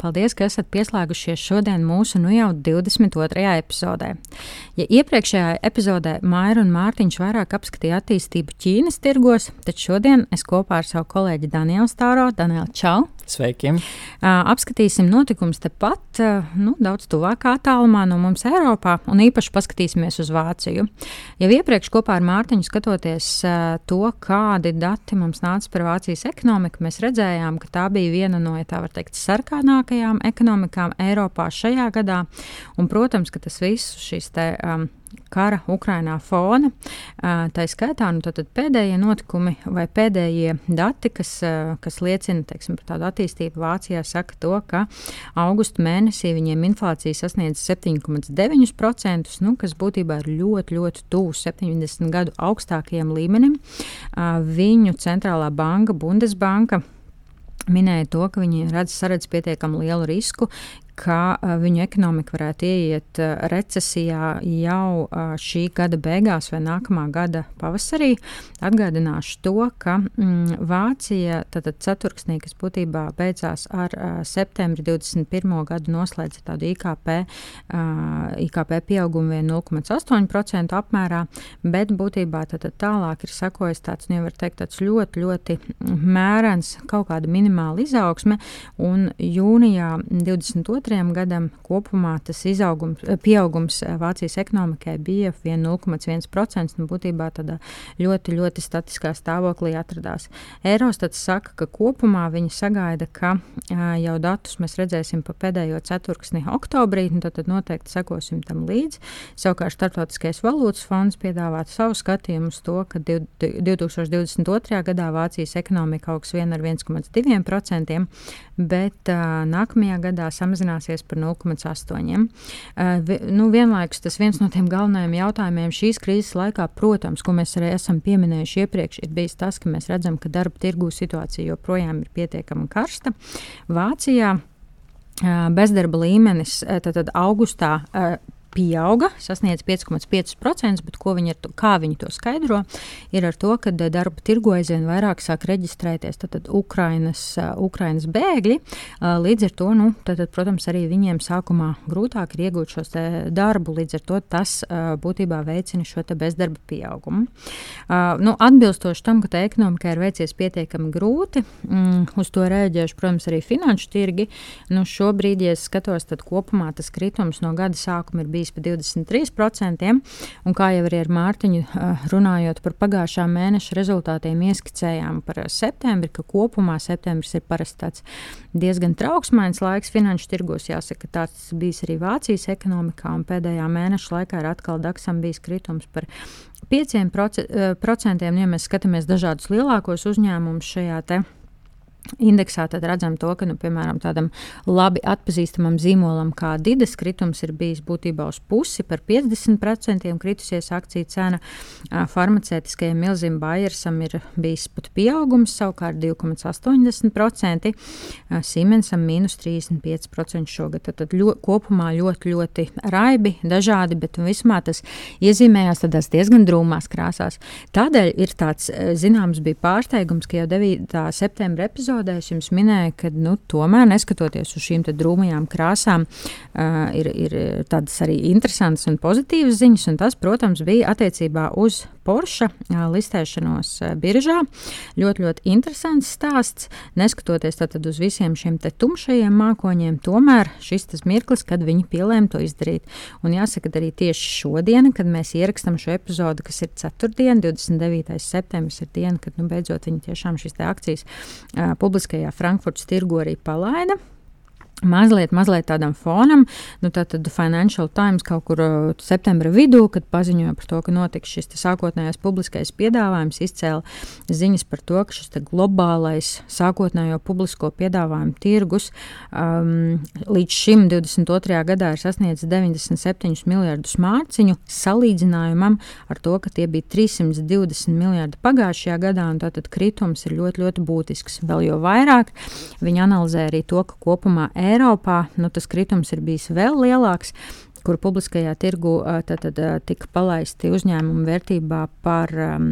Paldies, ka esat pieslēgušies šodien mūsu nu jau 22. epizodē. Ja iepriekšējā epizodē Maira un Mārtiņš vairāk apskatīja attīstību Ķīnas tirgos, tad šodien es kopā ar savu kolēģi Danielu Stāro, Danielu Čau! Sveiki! Apskatīsim notikumus tepat, nu, daudz tuvākā attālumā no mums Eiropā, un īpaši paskatīsimies uz Vāciju. Jau iepriekš kopā ar Mārtiņu skatoties to, kādi dati mums nāca par Vācijas ekonomiku, mēs redzējām, ka tā bija viena no, ja tā var teikt, sarkanākajām ekonomikām Eiropā šajā gadā. Un, protams, ka tas viss šīs te. Um, kara Ukrainā fona. Tā skaitā nu, tad, tad pēdējie notikumi vai pēdējie dati, kas, kas liecina teiksim, par tādu attīstību Vācijā, saka to, ka augusta mēnesī viņiem inflācija sasniedz 7,9%, nu, kas būtībā ir ļoti, ļoti tuvu 70 gadu augstākajam līmenim. Viņu centrālā banka, Bundesbanka, minēja to, ka viņi redz, saredz pietiekami lielu risku, ka viņu ekonomika varētu ieiet recesijā jau šī gada beigās vai nākamā gada pavasarī. Atgādināšu to, ka mm, Vācija ceturksnī, kas būtībā beidzās ar septembri 21. gadu, noslēdza tādu IKP, IKP pieaugumu vien 0,8% apmērā, bet būtībā tātad tālāk ir sakojis tāds, nu, var teikt, tāds ļoti, ļoti mērens kaut kāda minimāla izaugsme, un jūnijā 22 gadam kopumā tas izaugums, eh, pieaugums eh, Vācijas ekonomikai bija 0,1%. Nu, būtībā tādā ļoti, ļoti statiskā stāvoklī atradās. Eurostats saka, ka kopumā viņi sagaida, ka uh, jau datus mēs redzēsim pa pēdējo ceturksni oktobrī, un tad, tad noteikti sekosim tam līdzi. Savukārt Startautiskais valūtas fonds piedāvā savu skatījumu uz to, ka 2022. gadā Vācijas ekonomika augs vien ar 1,2%, bet uh, nākamajā gadā samazinās samazināsies par 0,8. Uh, nu, vienlaikus tas viens no tiem galvenajiem jautājumiem šīs krīzes laikā, protams, ko mēs arī esam pieminējuši iepriekš, ir bijis tas, ka mēs redzam, ka darba tirgū situācija joprojām ir pietiekami karsta. Vācijā bezdarba līmenis tad, tad augustā pieauga, sasniedz 5,5%, bet viņi to, kā viņi to skaidro, ir ar to, ka darba tirgu aizvien vairāk sāk reģistrēties tad, tad Ukrainas, Ukrainas bēgļi. Līdz ar to, nu, tad, tad, protams, arī viņiem sākumā grūtāk ir iegūt šo darbu, līdz ar to tas būtībā veicina šo bezdarba pieaugumu. Nu, atbilstoši tam, ka tā ekonomika ir veicies pietiekami grūti, mm, uz to rēģējuši, protams, arī finanšu tirgi. Nu, šobrīd, ja skatos, tad kopumā tas kritums no gada sākuma ir bijis bijis pa 23%. Un kā jau arī ar Mārtiņu runājot par pagājušā mēneša rezultātiem, ieskicējām par septembri, ka kopumā septembris ir parasti tāds diezgan trauksmains laiks finanšu tirgos. Jāsaka, tāds bijis arī Vācijas ekonomikā, un pēdējā mēneša laikā ir atkal Daksam bijis kritums par 5%. Ja mēs skatāmies dažādus lielākos uzņēmumus šajā te Indeksā tad redzam to, ka, nu, piemēram, tādam labi atpazīstamam zīmolam kā Didas kritums ir bijis būtībā uz pusi par 50% kritusies akciju cena. Farmaceitiskajam milzim Bayersam ir bijis pat pieaugums, savukārt 2,80%, Siemensam mīnus 35% šogad. Tad, tad ļo, kopumā ļoti, ļoti raibi, dažādi, bet vismaz tas iezīmējās tādās diezgan drūmās krāsās. Tādēļ ir tāds, zināms, bija pārsteigums, ka jau 9. septembra epizodē epizodē es jums minēju, ka nu, tomēr, neskatoties uz šīm drūmajām krāsām, uh, ir, ir tādas arī interesantas un pozitīvas ziņas. Un tas, protams, bija attiecībā uz Porsche listēšanos biržā. Ļoti, ļoti interesants stāsts. Neskatoties uz visiem šiem tumšajiem mākoņiem, tomēr šis tas mirklis, kad viņi pielēma to izdarīt. Un jāsaka, arī tieši šodien, kad mēs ierakstām šo epizodi, kas ir ceturtdiena, 29. septembris, ir diena, kad nu, beidzot viņi tiešām šīs akcijas uh, publiskajā Frankfurtas tirgu arī palaida. Mazliet, mazliet tādam fonam, nu, tātad Financial Times kaut kur uh, septembra vidū, kad paziņoja par to, ka notiks šis sākotnējais publiskais piedāvājums, izcēla ziņas par to, ka šis globālais sākotnējo publisko piedāvājumu tirgus um, līdz šim 22. gadā ir sasniedzis 97 miljardus mārciņu, salīdzinājumam ar to, ka tie bija 320 miljardi pagājušajā gadā, un tātad kritums ir ļoti, ļoti būtisks. Vēl jau vairāk viņi analizē arī to, ka kopumā Eiropā nu, tas kritums ir bijis vēl lielāks kur publiskajā tirgu tad, tad, tika palaisti uzņēmumi vērtībā par um,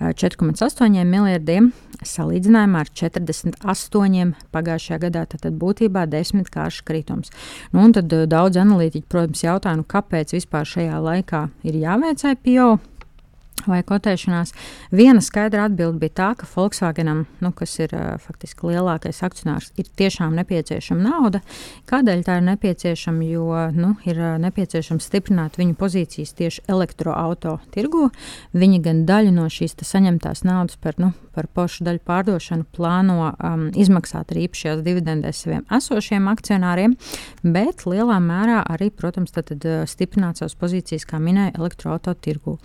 4,8 miljardiem, salīdzinājumā ar 48 pagājušajā gadā. Tad, būtībā desmitkāršs kritums. Nu, tad daudz analītiķi, protams, jautā, nu, kāpēc vispār šajā laikā ir jāveic IPO vai kotēšanās. Viena skaidra atbilde bija tā, ka Volkswagenam, nu, kas ir uh, faktiski lielākais akcionārs, ir tiešām nepieciešama nauda. Kādēļ tā ir nepieciešama? Jo nu, ir uh, nepieciešams stiprināt viņu pozīcijas tieši elektroautorāta tirgu. Viņi gan daļu no šīs saņemtās naudas par, nu, par pošu daļu pārdošanu plāno um, izmaksāt arī īpašajās dividendēs saviem esošiem akcionāriem, bet lielā mērā arī, protams, tad, tad, stiprināt savas pozīcijas, kā minēja, elektroautorāta tirgu.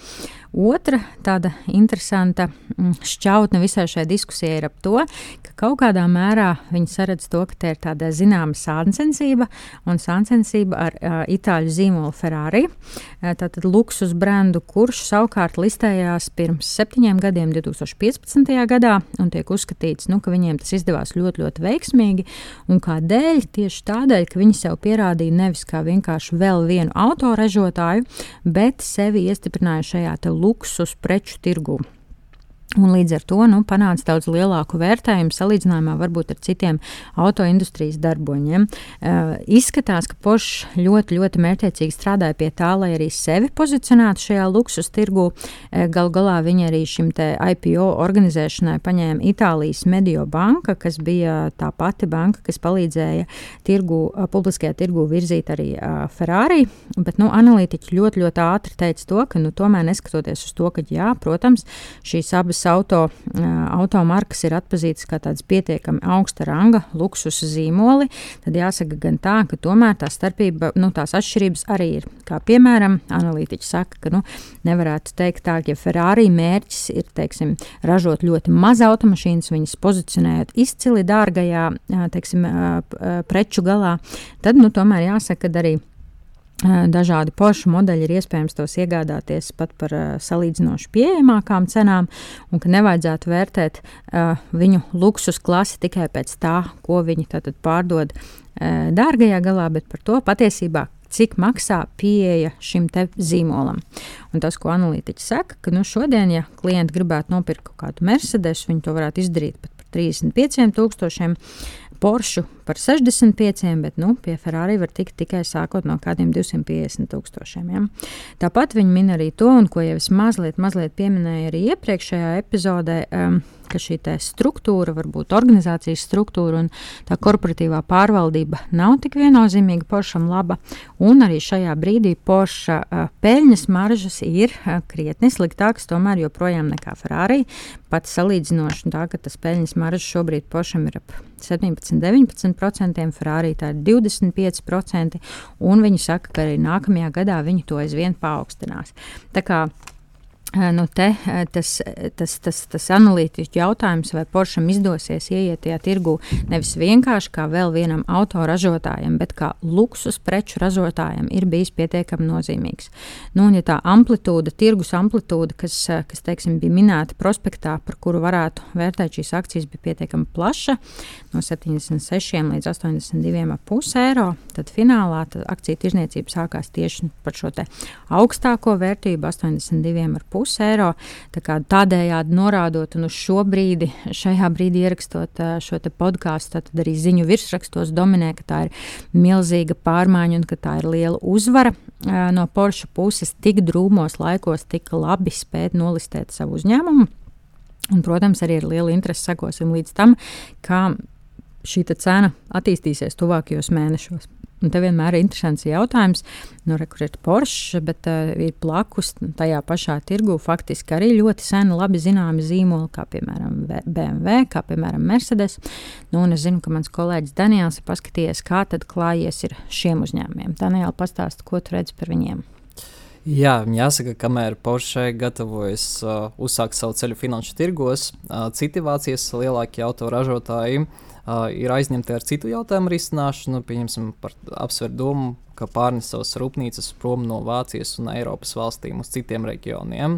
Otra tāda interesanta mm, šķautne visai šai diskusijai ir ap to, ka kaut kādā mērā viņi saredz to, ka te ir tāda zināma sāncensība un sāncensība ar uh, itāļu zīmolu Ferrari. Uh, tātad luksus brendu, kurš savukārt listējās pirms septiņiem gadiem, 2015. gadā, un tiek uzskatīts, nu, ka viņiem tas izdevās ļoti, ļoti veiksmīgi. Un kādēļ? Tieši tādēļ, ka viņi sev pierādīja nevis kā vienkārši vēl vienu autoražotāju, bet sevi iestiprināja šajā luksus preču tirgu. Un līdz ar to nu, panāca daudz lielāku vērtējumu salīdzinājumā varbūt ar citiem autoindustrijas darboņiem. Uh, izskatās, ka Porsche ļoti, ļoti mērķiecīgi strādāja pie tā, lai arī sevi pozicionētu šajā luksus tirgu. Uh, Galu galā viņi arī šim IPO organizēšanai paņēma Itālijas Medio banka, kas bija tā pati banka, kas palīdzēja tirgu, uh, publiskajā tirgu virzīt arī uh, Ferrari. Bet nu, analītiķi ļoti, ļoti ātri teica to, ka nu, tomēr neskatoties uz to, ka jā, protams, šīs abas visas auto, automarkas ir atpazītas kā tādas pietiekami augsta ranga luksusa zīmoli, tad jāsaka gan tā, ka tomēr tā starpība, nu, tās atšķirības arī ir. Kā piemēram, analītiķi saka, ka nu, nevarētu teikt tā, ka ja Ferrari mērķis ir teiksim, ražot ļoti maz automašīnas, viņas pozicionējot izcili dārgajā teiksim, preču galā, tad nu, tomēr jāsaka, ka arī Dažādi pošu modeļi ir iespējams tos iegādāties pat par uh, salīdzinoši pieejamākām cenām, un ka nevajadzētu vērtēt uh, viņu luksus klasi tikai pēc tā, ko viņi pārdod uh, dārgajā galā, bet par to patiesībā, cik maksā pieeja šim zīmolam. Un tas, ko analītiķi saka, ka nu, šodien, ja klienti gribētu nopirkt kaut kādu Mercedes, viņi to varētu izdarīt pat par 35,000 Porsche par 65, bet nu, pie Ferrari var tikt tikai sākot no kādiem 250 tūkstošiem. Ja? Tāpat viņi min arī to, un ko jau es mazliet, mazliet pieminēju arī iepriekšējā epizodē. Um, ka šī struktūra, varbūt organizācijas struktūra un tā korporatīvā pārvaldība nav tik viennozīmīga Poršam laba. Un arī šajā brīdī Porša peļņas maržas ir krietni sliktākas tomēr joprojām nekā Ferrari. Pat salīdzinoši tā, ka tas peļņas maržas šobrīd Poršam ir ap 17-19%, Ferrari tā ir 25%, un viņi saka, ka arī nākamajā gadā viņi to aizvien paaugstinās. Tā kā Nu, te, tas, tas, tas, tas analītiķu jautājums, vai Poršam izdosies ieiet tajā tirgu nevis vienkārši kā vēl vienam autoražotājam, bet kā luksus preču ražotājam, ir bijis pietiekami nozīmīgs. Nu, un, ja tā amplitūda, tirgus amplitūda, kas, kas teiksim, bija minēta prospektā, par kuru varētu vērtēt šīs akcijas, bija pietiekami plaša, no 76 līdz 82,5 eiro, tad finālā tad akciju tirzniecība sākās tieši par šo augstāko vērtību, 82,5 2,5 eiro. Tā tādējādi norādot, un uz šo brīdi, šajā brīdī ierakstot šo podkāstu, tad arī ziņu virsrakstos dominē, ka tā ir milzīga pārmaiņa un ka tā ir liela uzvara no Porsche puses tik drūmos laikos, tik labi spēt nolistēt savu uzņēmumu. Un, protams, arī ar lielu interesi sekosim līdz tam, kā šī cena attīstīsies tuvākajos mēnešos. Un te vienmēr ir interesants jautājums, nu, re, kur ir Porsche, bet uh, ir blakus tajā pašā tirgu faktiski arī ļoti seni, labi zināmi zīmoli, kā piemēram BMW, kā piemēram Mercedes. Nu, un es zinu, ka mans kolēģis Daniels ir paskatījies, kā tad klājies ir šiem uzņēmumiem. Daniela, pastāsti, ko tu redzi par viņiem. Jā, jāsaka, kamēr Porsche gatavojas uh, uzsākt savu ceļu finanšu tirgos, uh, citi Vācijas lielākie autoražotāji uh, ir aizņemti ar citu jautājumu risināšanu. Pieņemsim, par apsver domu, ka pārnes savas rūpnīcas prom no Vācijas un Eiropas valstīm uz citiem reģioniem.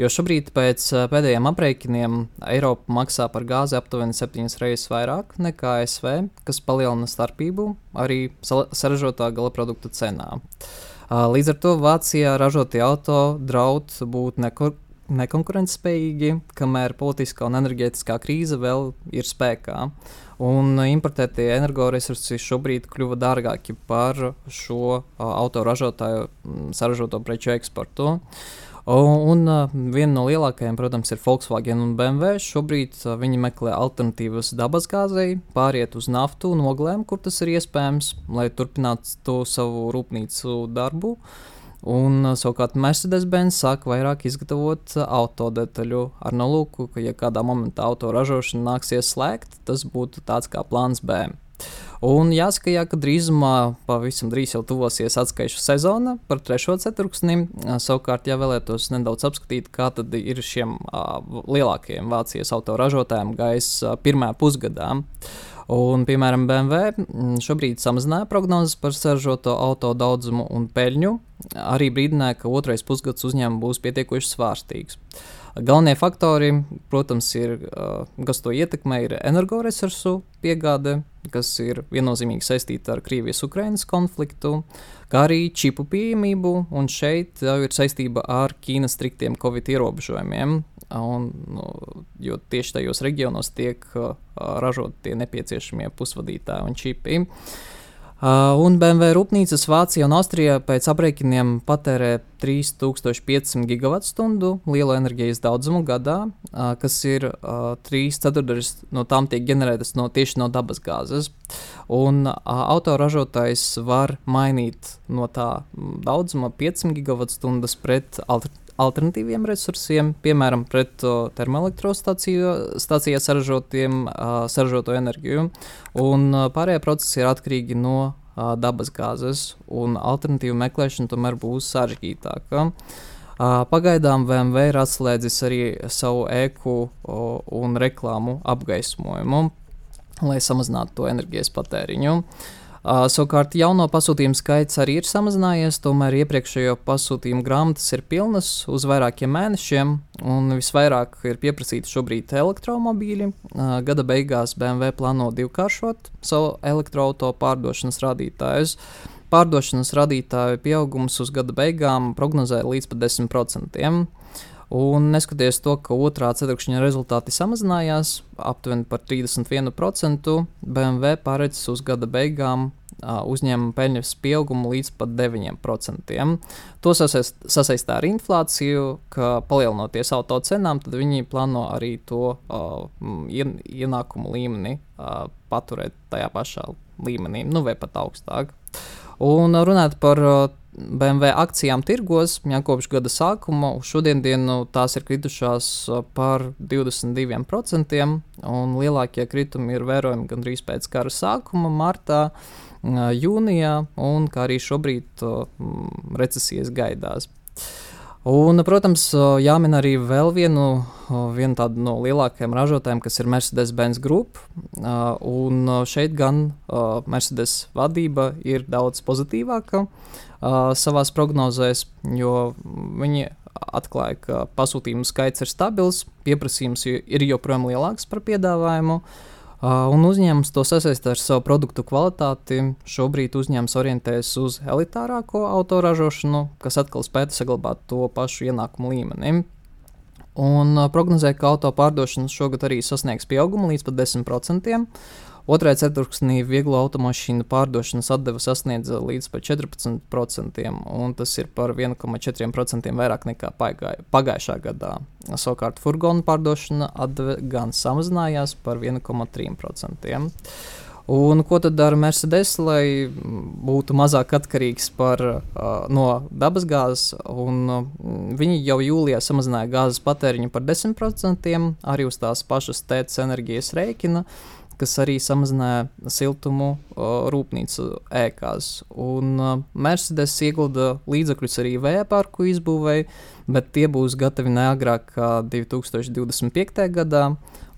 Jo šobrīd pēc uh, pēdējiem aprēķiniem Eiropa maksā par gāzi aptuveni septiņas reizes vairāk nekā ASV, kas palielina starpību arī saražotā gala produkta cenā. Uh, Līdz ar to Vācijā ražotie auto draud būt neko, nekonkurētspējīgi, kamēr politiskā un enerģētiskā krīze vēl ir spēkā. Un importētie energoresursi šobrīd kļuva dārgāki par šo autoražotāju saražoto preču eksportu. Uh, Un uh, viena no lielākajām, protams, ir Volkswagen un BMW. Šobrīd uh, viņi meklē alternatīvas dabasgāzei, pāriet uz naftu un oglēm, kur tas ir iespējams, lai turpinātu savu rūpnīcu darbu. Un, uh, savukārt, Mercedes-Benz sāk vairāk izgatavot uh, autodetaļu ar nolūku, ka, ja kādā momentā auto ražošana nāksies slēgt, tas būtu tāds kā plāns B. Un jāsaka, jā, ka drīzumā, pavisam drīz jau tuvosies atskaišu sezona par trešo ceturksni. Savukārt, ja vēlētos nedaudz apskatīt, kā tad ir šiem lielākajiem Vācijas autoražotājiem uh, pirmā pusgadā. Un, piemēram, BMW šobrīd samazināja prognozes par saražoto auto daudzumu un peļņu. Arī brīdināja, ka otrais pusgads uzņēmumam būs pietiekoši svārstīgs. Galvenie faktori, protams, ir, kas to ietekmē, ir energoresursu piegāde, kas ir viennozīmīgi saistīta ar Krievijas-Ukrainas konfliktu, kā arī čipu pieejamību, un šeit jau ir saistība ar Ķīnas striktiem Covid ierobežojumiem. Un, jo tieši tajos reģionos tiek uh, ražoti tie nepieciešamie pusvadītāji un čipi. Uh, un BMW rūpnīcas Vācijā un Austrijā pēc aprēķiniem patērē 3500 gigawattstundu lielo enerģijas daudzumu gadā, uh, kas ir uh, 3 ceturdaļas no tām tiek ģenerētas no, tieši no dabasgāzes. Un autoražotājs var mainīt no tā daudzuma 5 gigawattstundas pret alternatīvu alternatīviem resursiem, piemēram, pret uh, termoelektrostaciju saražotiem, uh, saražoto enerģiju. Un uh, pārējie procesi ir atkarīgi no uh, dabas gāzes, un alternatīvu meklēšana tomēr būs sarežģītāka. Uh, pagaidām VMV ir atslēdzis arī savu ēku uh, un reklāmu apgaismojumu, lai samazinātu to enerģijas patēriņu. Uh, Uh, savukārt jauno pasūtījumu skaits arī ir samazinājies, tomēr iepriekšējo pasūtījumu grāmatas ir pilnas uz vairākiem mēnešiem, un visvairāk ir pieprasīti šobrīd elektromobīļi. Uh, gada beigās BMW plāno divkāršot savu elektroautorātu pārdošanas rādītājus. Pārdošanas rādītāju pieaugums uz gada beigām prognozē līdz pat 10%. Un neskatoties to, ka otrā ceturkšņa rezultāti samazinājās aptuveni par 31%, BMW paredz uz gada beigām uzņēmuma peļņas pieaugumu līdz pat 9%. To sasaist, sasaistā ar inflāciju, ka palielinoties auto cenām, tad viņi plāno arī to uh, ien, ienākumu līmeni uh, paturēt tajā pašā līmenī, nu vai pat augstāk. Un runāt par BMW akcijām tirgos, ja kopš gada sākuma uz šodienu tās ir kritušās par 22%, un lielākie kritumi ir vērojami gandrīz pēc kara sākuma, martā, jūnijā, un kā arī šobrīd recesijas gaidās. Un, protams, jāmin arī vēl vienu, vienu tādu no lielākajiem ražotājiem, kas ir Mercedes-Benz Group. Un šeit gan Mercedes vadība ir daudz pozitīvāka savā prognozēs, jo viņi atklāja, ka pasūtījumu skaits ir stabils, pieprasījums ir joprojām lielāks par piedāvājumu. Uh, un uzņēmums to sasaista ar savu produktu kvalitāti. Šobrīd uzņēmums orientējas uz elitārāko autoražošanu, kas atkal spētu saglabāt to pašu ienākumu līmeni. Un prognozē, ka auto pārdošanas šogad arī sasniegs pieaugumu līdz pat 10%. Otrajā ceturksnī vieglo automašīnu pārdošanas atdeve sasniedza līdz 14%, un tas ir par 1,4% vairāk nekā pagājušā gadā. Savukārt furgonu pārdošana atdeve gan samazinājās par 1,3%. Un ko tad dara Mercedes, lai būtu mazāk atkarīgs par, no dabasgāzes? Viņi jau jūlijā samazināja gāzes patēriņu par 10% arī uz tās pašas tētas enerģijas rēķina. Uh, kas arī samazināja siltumu rūpnīcu ēkās. Un Mercedes iegulda līdzekļus arī vēja parku izbūvēi, bet tie būs gatavi neagrāk kā 2025. gadā,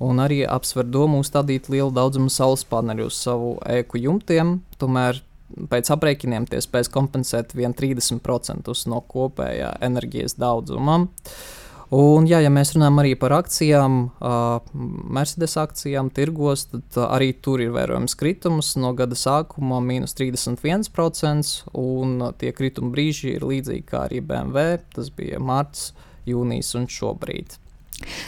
un arī apsver domu uzstādīt lielu daudzumu saules paneļu uz savu ēku jumtiem. Tomēr pēc aprēķiniem tie spēs kompensēt 1,30% no kopējā enerģijas daudzuma. Uh, Un, jā, ja mēs runājam arī par akcijām, uh, Mercedes akcijām, tirgos, tad arī tur ir vērojams kritums no gada sākuma - mīnus 31%, un tie krituma brīži ir līdzīgi kā arī BMW. Tas bija mārts, jūnijas un šobrīd.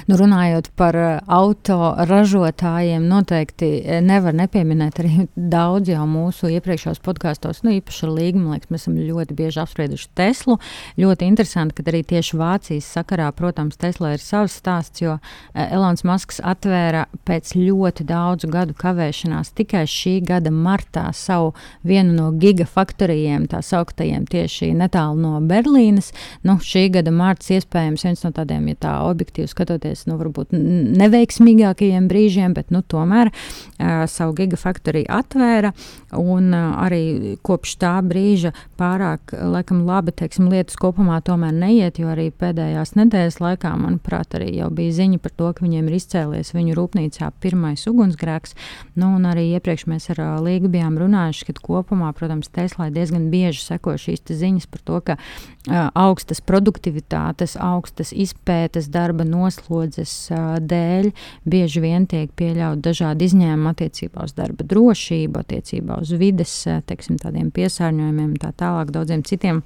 Nu, runājot par eh, autoražotājiem, noteikti eh, nevar nepieminēt arī daudz jau mūsu iepriekšējos podkāstos, nu, īpaši ar līgumu. Liekas, mēs esam ļoti bieži apsprieduši Teslu. Ļoti interesanti, ka arī tieši Vācijas sakarā, protams, Tesla ir savs stāsts, jo eh, Elonas Masks atvēra pēc ļoti daudzu gadu kavēšanās tikai šī gada martā savu vienu no gigafaktorijiem, tā sauktajiem tieši netālu no Berlīnes. Nu, šī gada marts iespējams viens no tādiem, ja tā objektīvs skatoties nu, varbūt neveiksmīgākajiem brīžiem, bet nu, tomēr uh, savu gigafaktoriju atvēra. Un uh, arī kopš tā brīža pārāk laikam, labi teiksim, lietas kopumā tomēr neiet, jo arī pēdējās nedēļas laikā, manuprāt, arī jau bija ziņa par to, ka viņiem ir izcēlies viņu rūpnīcā pirmais ugunsgrēks. Nu, un arī iepriekš mēs ar uh, Līgu bijām runājuši, ka kopumā, protams, Tesla diezgan bieži seko šīs ziņas par to, ka uh, augstas produktivitātes, augstas izpētes darba nosacījumi noslodzes dēļ bieži vien tiek pieļaut dažādi izņēmumi attiecībā uz darba drošību, attiecībā uz vides, teiksim, tādiem piesārņojumiem un tā tālāk daudziem citiem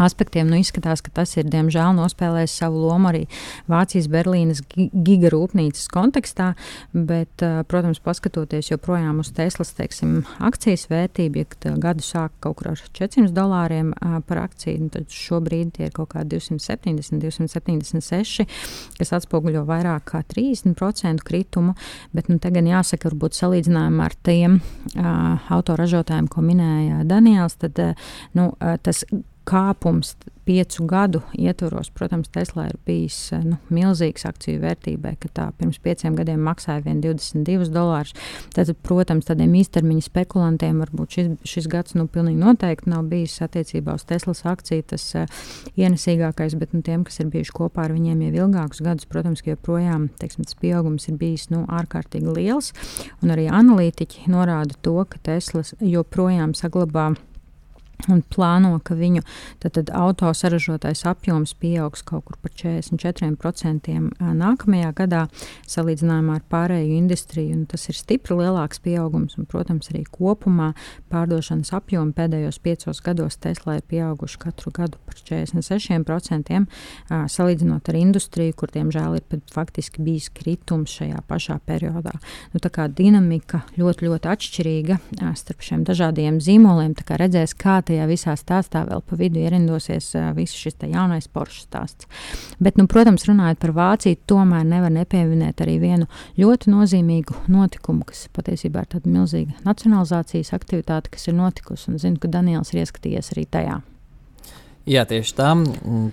aspektiem. Nu, izskatās, ka tas ir diemžēl nospēlējis savu lomu arī Vācijas Berlīnas gigarūpnīcas kontekstā, bet, protams, paskatoties joprojām uz Teslas teiksim, akcijas vērtību, ja gadu sāk kaut kur ar 400 dolāriem par akciju, nu, tad šobrīd tie ir kaut kādi 270, 276, kas atspoguļo vairāk kā 30% kritumu, bet nu, tagad jāsaka, varbūt salīdzinājumā ar tiem autoražotājiem, ko minēja Daniels, tad nu, tas kāpums piecu gadu ietvaros, protams, Tesla ir bijis eh, nu, milzīgs akciju vērtībai, ka tā pirms pieciem gadiem maksāja 22 dolārus. Tad, protams, tādiem īstermiņa spekulantiem varbūt šis, šis gads nu, pilnīgi noteikti nav bijis attiecībā uz Teslas akciju tas uh, ienesīgākais, bet nu, tiem, kas ir bijuši kopā ar viņiem jau ilgākus gadus, protams, joprojām teiksim, tas pieaugums ir bijis nu, ārkārtīgi liels. Un arī analītiķi norāda to, ka Teslas joprojām saglabā un plāno, ka viņu autosaražotais apjoms pieaugs kaut kur par 44% nākamajā gadā, salīdzinājumā ar pārējo industriju. Tas ir stipri lielāks pieaugums, un, protams, arī kopumā pārdošanas apjomi pēdējos piecos gados Tesla ir pieauguši katru gadu par 46%, salīdzinot ar industriju, kur, diemžēl, ir faktiski bijis kritums šajā pašā periodā. Nu, tā kā dinamika ļoti, ļoti atšķirīga starp šiem dažādiem zīmoliem, tā kā redzēs, kā tajā visā stāstā vēl pa vidu ierindosies viss šis jaunais poršu stāsts. Bet, nu, protams, runājot par Vāciju, tomēr nevar nepieminēt arī vienu ļoti nozīmīgu notikumu, kas patiesībā ir tāda milzīga nacionalizācijas aktivitāte, kas ir notikusi, un zinu, ka Daniels ir ieskatījies arī tajā. Jā, tieši tā.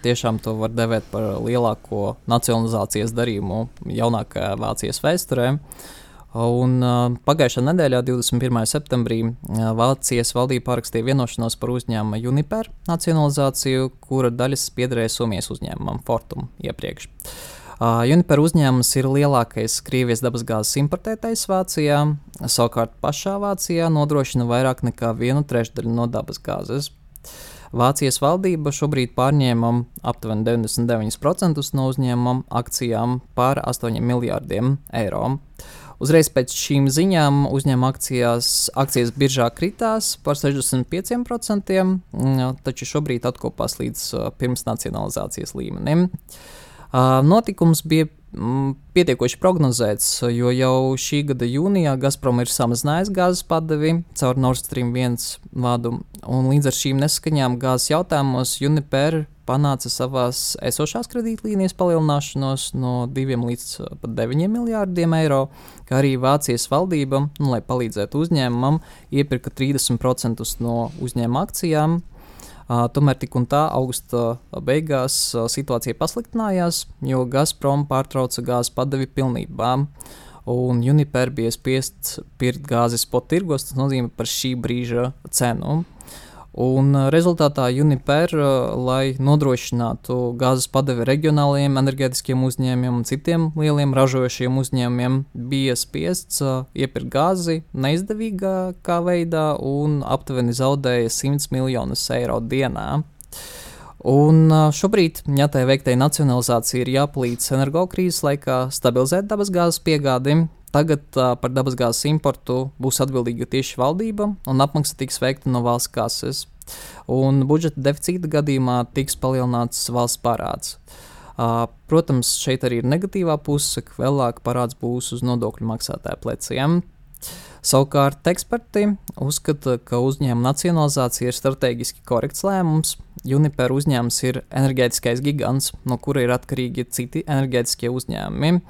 Tiešām to var devēt par lielāko nacionalizācijas darījumu jaunākajā Vācijas vēsturē. Uh, Un, uh, pagājušā nedēļā, 21. septembrī, uh, Vācijas valdība parakstīja vienošanos par uzņēmuma Uniper nacionalizāciju, kura daļas piederēja Somijas uzņēmumam Fortum iepriekš. Uh, Uniper uzņēmums ir lielākais Krievijas dabasgāzes importētājs Vācijā, savukārt pašā Vācijā nodrošina vairāk nekā vienu trešdaļu no dabasgāzes. Vācijas valdība šobrīd pārņēma aptuveni 99% no uzņēmuma akcijām par 8 miljārdiem eiro. Uh, Uzreiz pēc šīm ziņām uzņēmuma akcijās, akcijas biržā kritās par 65%, mm, taču šobrīd atkopās līdz pirms nacionalizācijas līmenim. Notikums bija mm, pietiekoši prognozēts, jo jau šī gada jūnijā Gazprom ir samazinājis gāzes padevi caur Nord Stream 1 vadu, un līdz ar šīm neskaņām gāzes jautājumos Uniper panāca savās esošās kredītlīnijas palielināšanos no 2 līdz pat 9 miljārdiem eiro, kā arī Vācijas valdība, nu, lai palīdzētu uzņēmumam, iepirka 30% no uzņēmuma akcijām. Uh, tomēr tik un tā augusta beigās uh, situācija pasliktinājās, jo Gazprom pārtrauca gāzes padevi pilnībā. Un Uniper bija spiests pirkt gāzes spot tirgos, tas nozīmē par šī brīža cenu. Un rezultātā Uniper, lai nodrošinātu gāzes padevi reģionālajiem enerģētiskiem uzņēmumiem un citiem lieliem ražojošiem uzņēmumiem, bija spiests iepirkt gāzi neizdevīgākā veidā un aptuveni zaudēja 100 miljonus eiro dienā. Un šobrīd ņētai veiktai nacionalizācija ir jāpalīdz energokrīzes laikā stabilizēt dabasgāzes piegādi, Tagad uh, par dabasgāzes importu būs atbildīga tieši valdība, un apmaksa tiks veikta no valsts kases. Un budžeta deficīta gadījumā tiks palielināts valsts parāds. Uh, protams, šeit arī ir negatīvā puse, ka vēlāk parāds būs uz nodokļu maksātāju pleciem. Savukārt eksperti uzskata, ka uzņēmuma nacionalizācija ir strateģiski korekts lēmums. Uniper uzņēmums ir enerģētiskais gigants, no kura ir atkarīgi citi enerģētiskie uzņēmumi.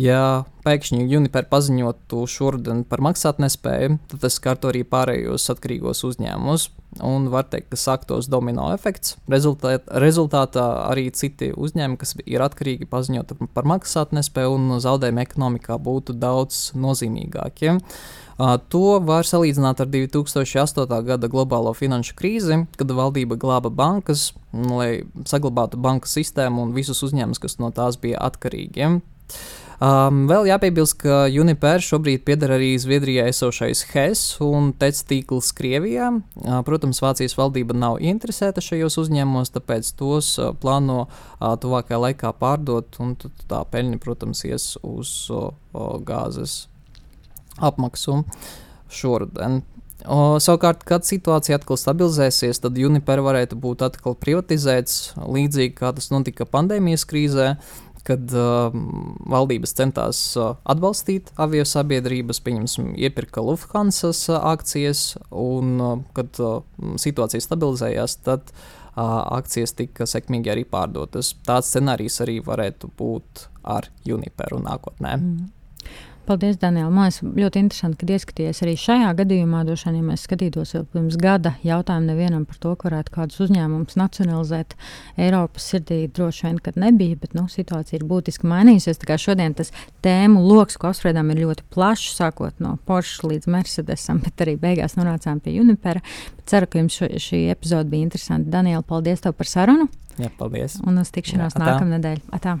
Ja pēkšņi Uniper paziņotu šodien par maksātnespēju, tad tas skartu arī pārējos atkarīgos uzņēmumus. Un var teikt, ka sāktos domino efekts. Rezultāt, rezultātā arī citi uzņēmumi, kas ir atkarīgi, paziņot par maksātnespēju un zaudējumi ekonomikā būtu daudz nozīmīgākie. Uh, to var salīdzināt ar 2008. gada globālo finanšu krīzi, kad valdība glāba bankas, lai saglabātu banku sistēmu un visus uzņēmumus, kas no tās bija atkarīgi. Um, vēl jāpiebilst, ka Uniper šobrīd pieder arī Zviedrijai esošais HES un TEC tīkls Krievijā. Uh, protams, Vācijas valdība nav interesēta šajos uzņēmumos, tāpēc tos uh, plāno uh, tuvākajā laikā pārdot, un tā peļņa, protams, ies uz uh, gāzes apmaksu šoruden. O, savukārt, kad situācija atkal stabilizēsies, tad Uniper varētu būt atkal privatizēts, līdzīgi kā tas notika pandēmijas krīzē kad uh, valdības centās uh, atbalstīt avio sabiedrības, pieņemsim, iepirka Lufthansa uh, akcijas, un uh, kad uh, situācija stabilizējās, tad uh, akcijas tika sekmīgi arī pārdotas. Tāds scenārijs arī varētu būt ar Uniperu nākotnē. Mm. Paldies, Daniela. Man liekas, ļoti interesanti, ka ieskaties arī šajā gadījumā. Vien, ja mēs skatītos jau pirms gada jautājumu nevienam par to, ka varētu kādus uzņēmumus nacionalizēt Eiropas sirdī, droši vien, kad nebija, bet nu, situācija ir būtiski mainījusies. Tā kā šodien tas tēmu lokus, ko apspriedām, ir ļoti plašs, sākot no Porsche līdz Mercedesam, bet arī beigās nonācām pie Unipera. Ceru, ka jums šo, šī epizode bija interesanta. Daniela, paldies tev par sarunu! Jā, paldies! Un uz tikšanos nākamnedēļ! Atā.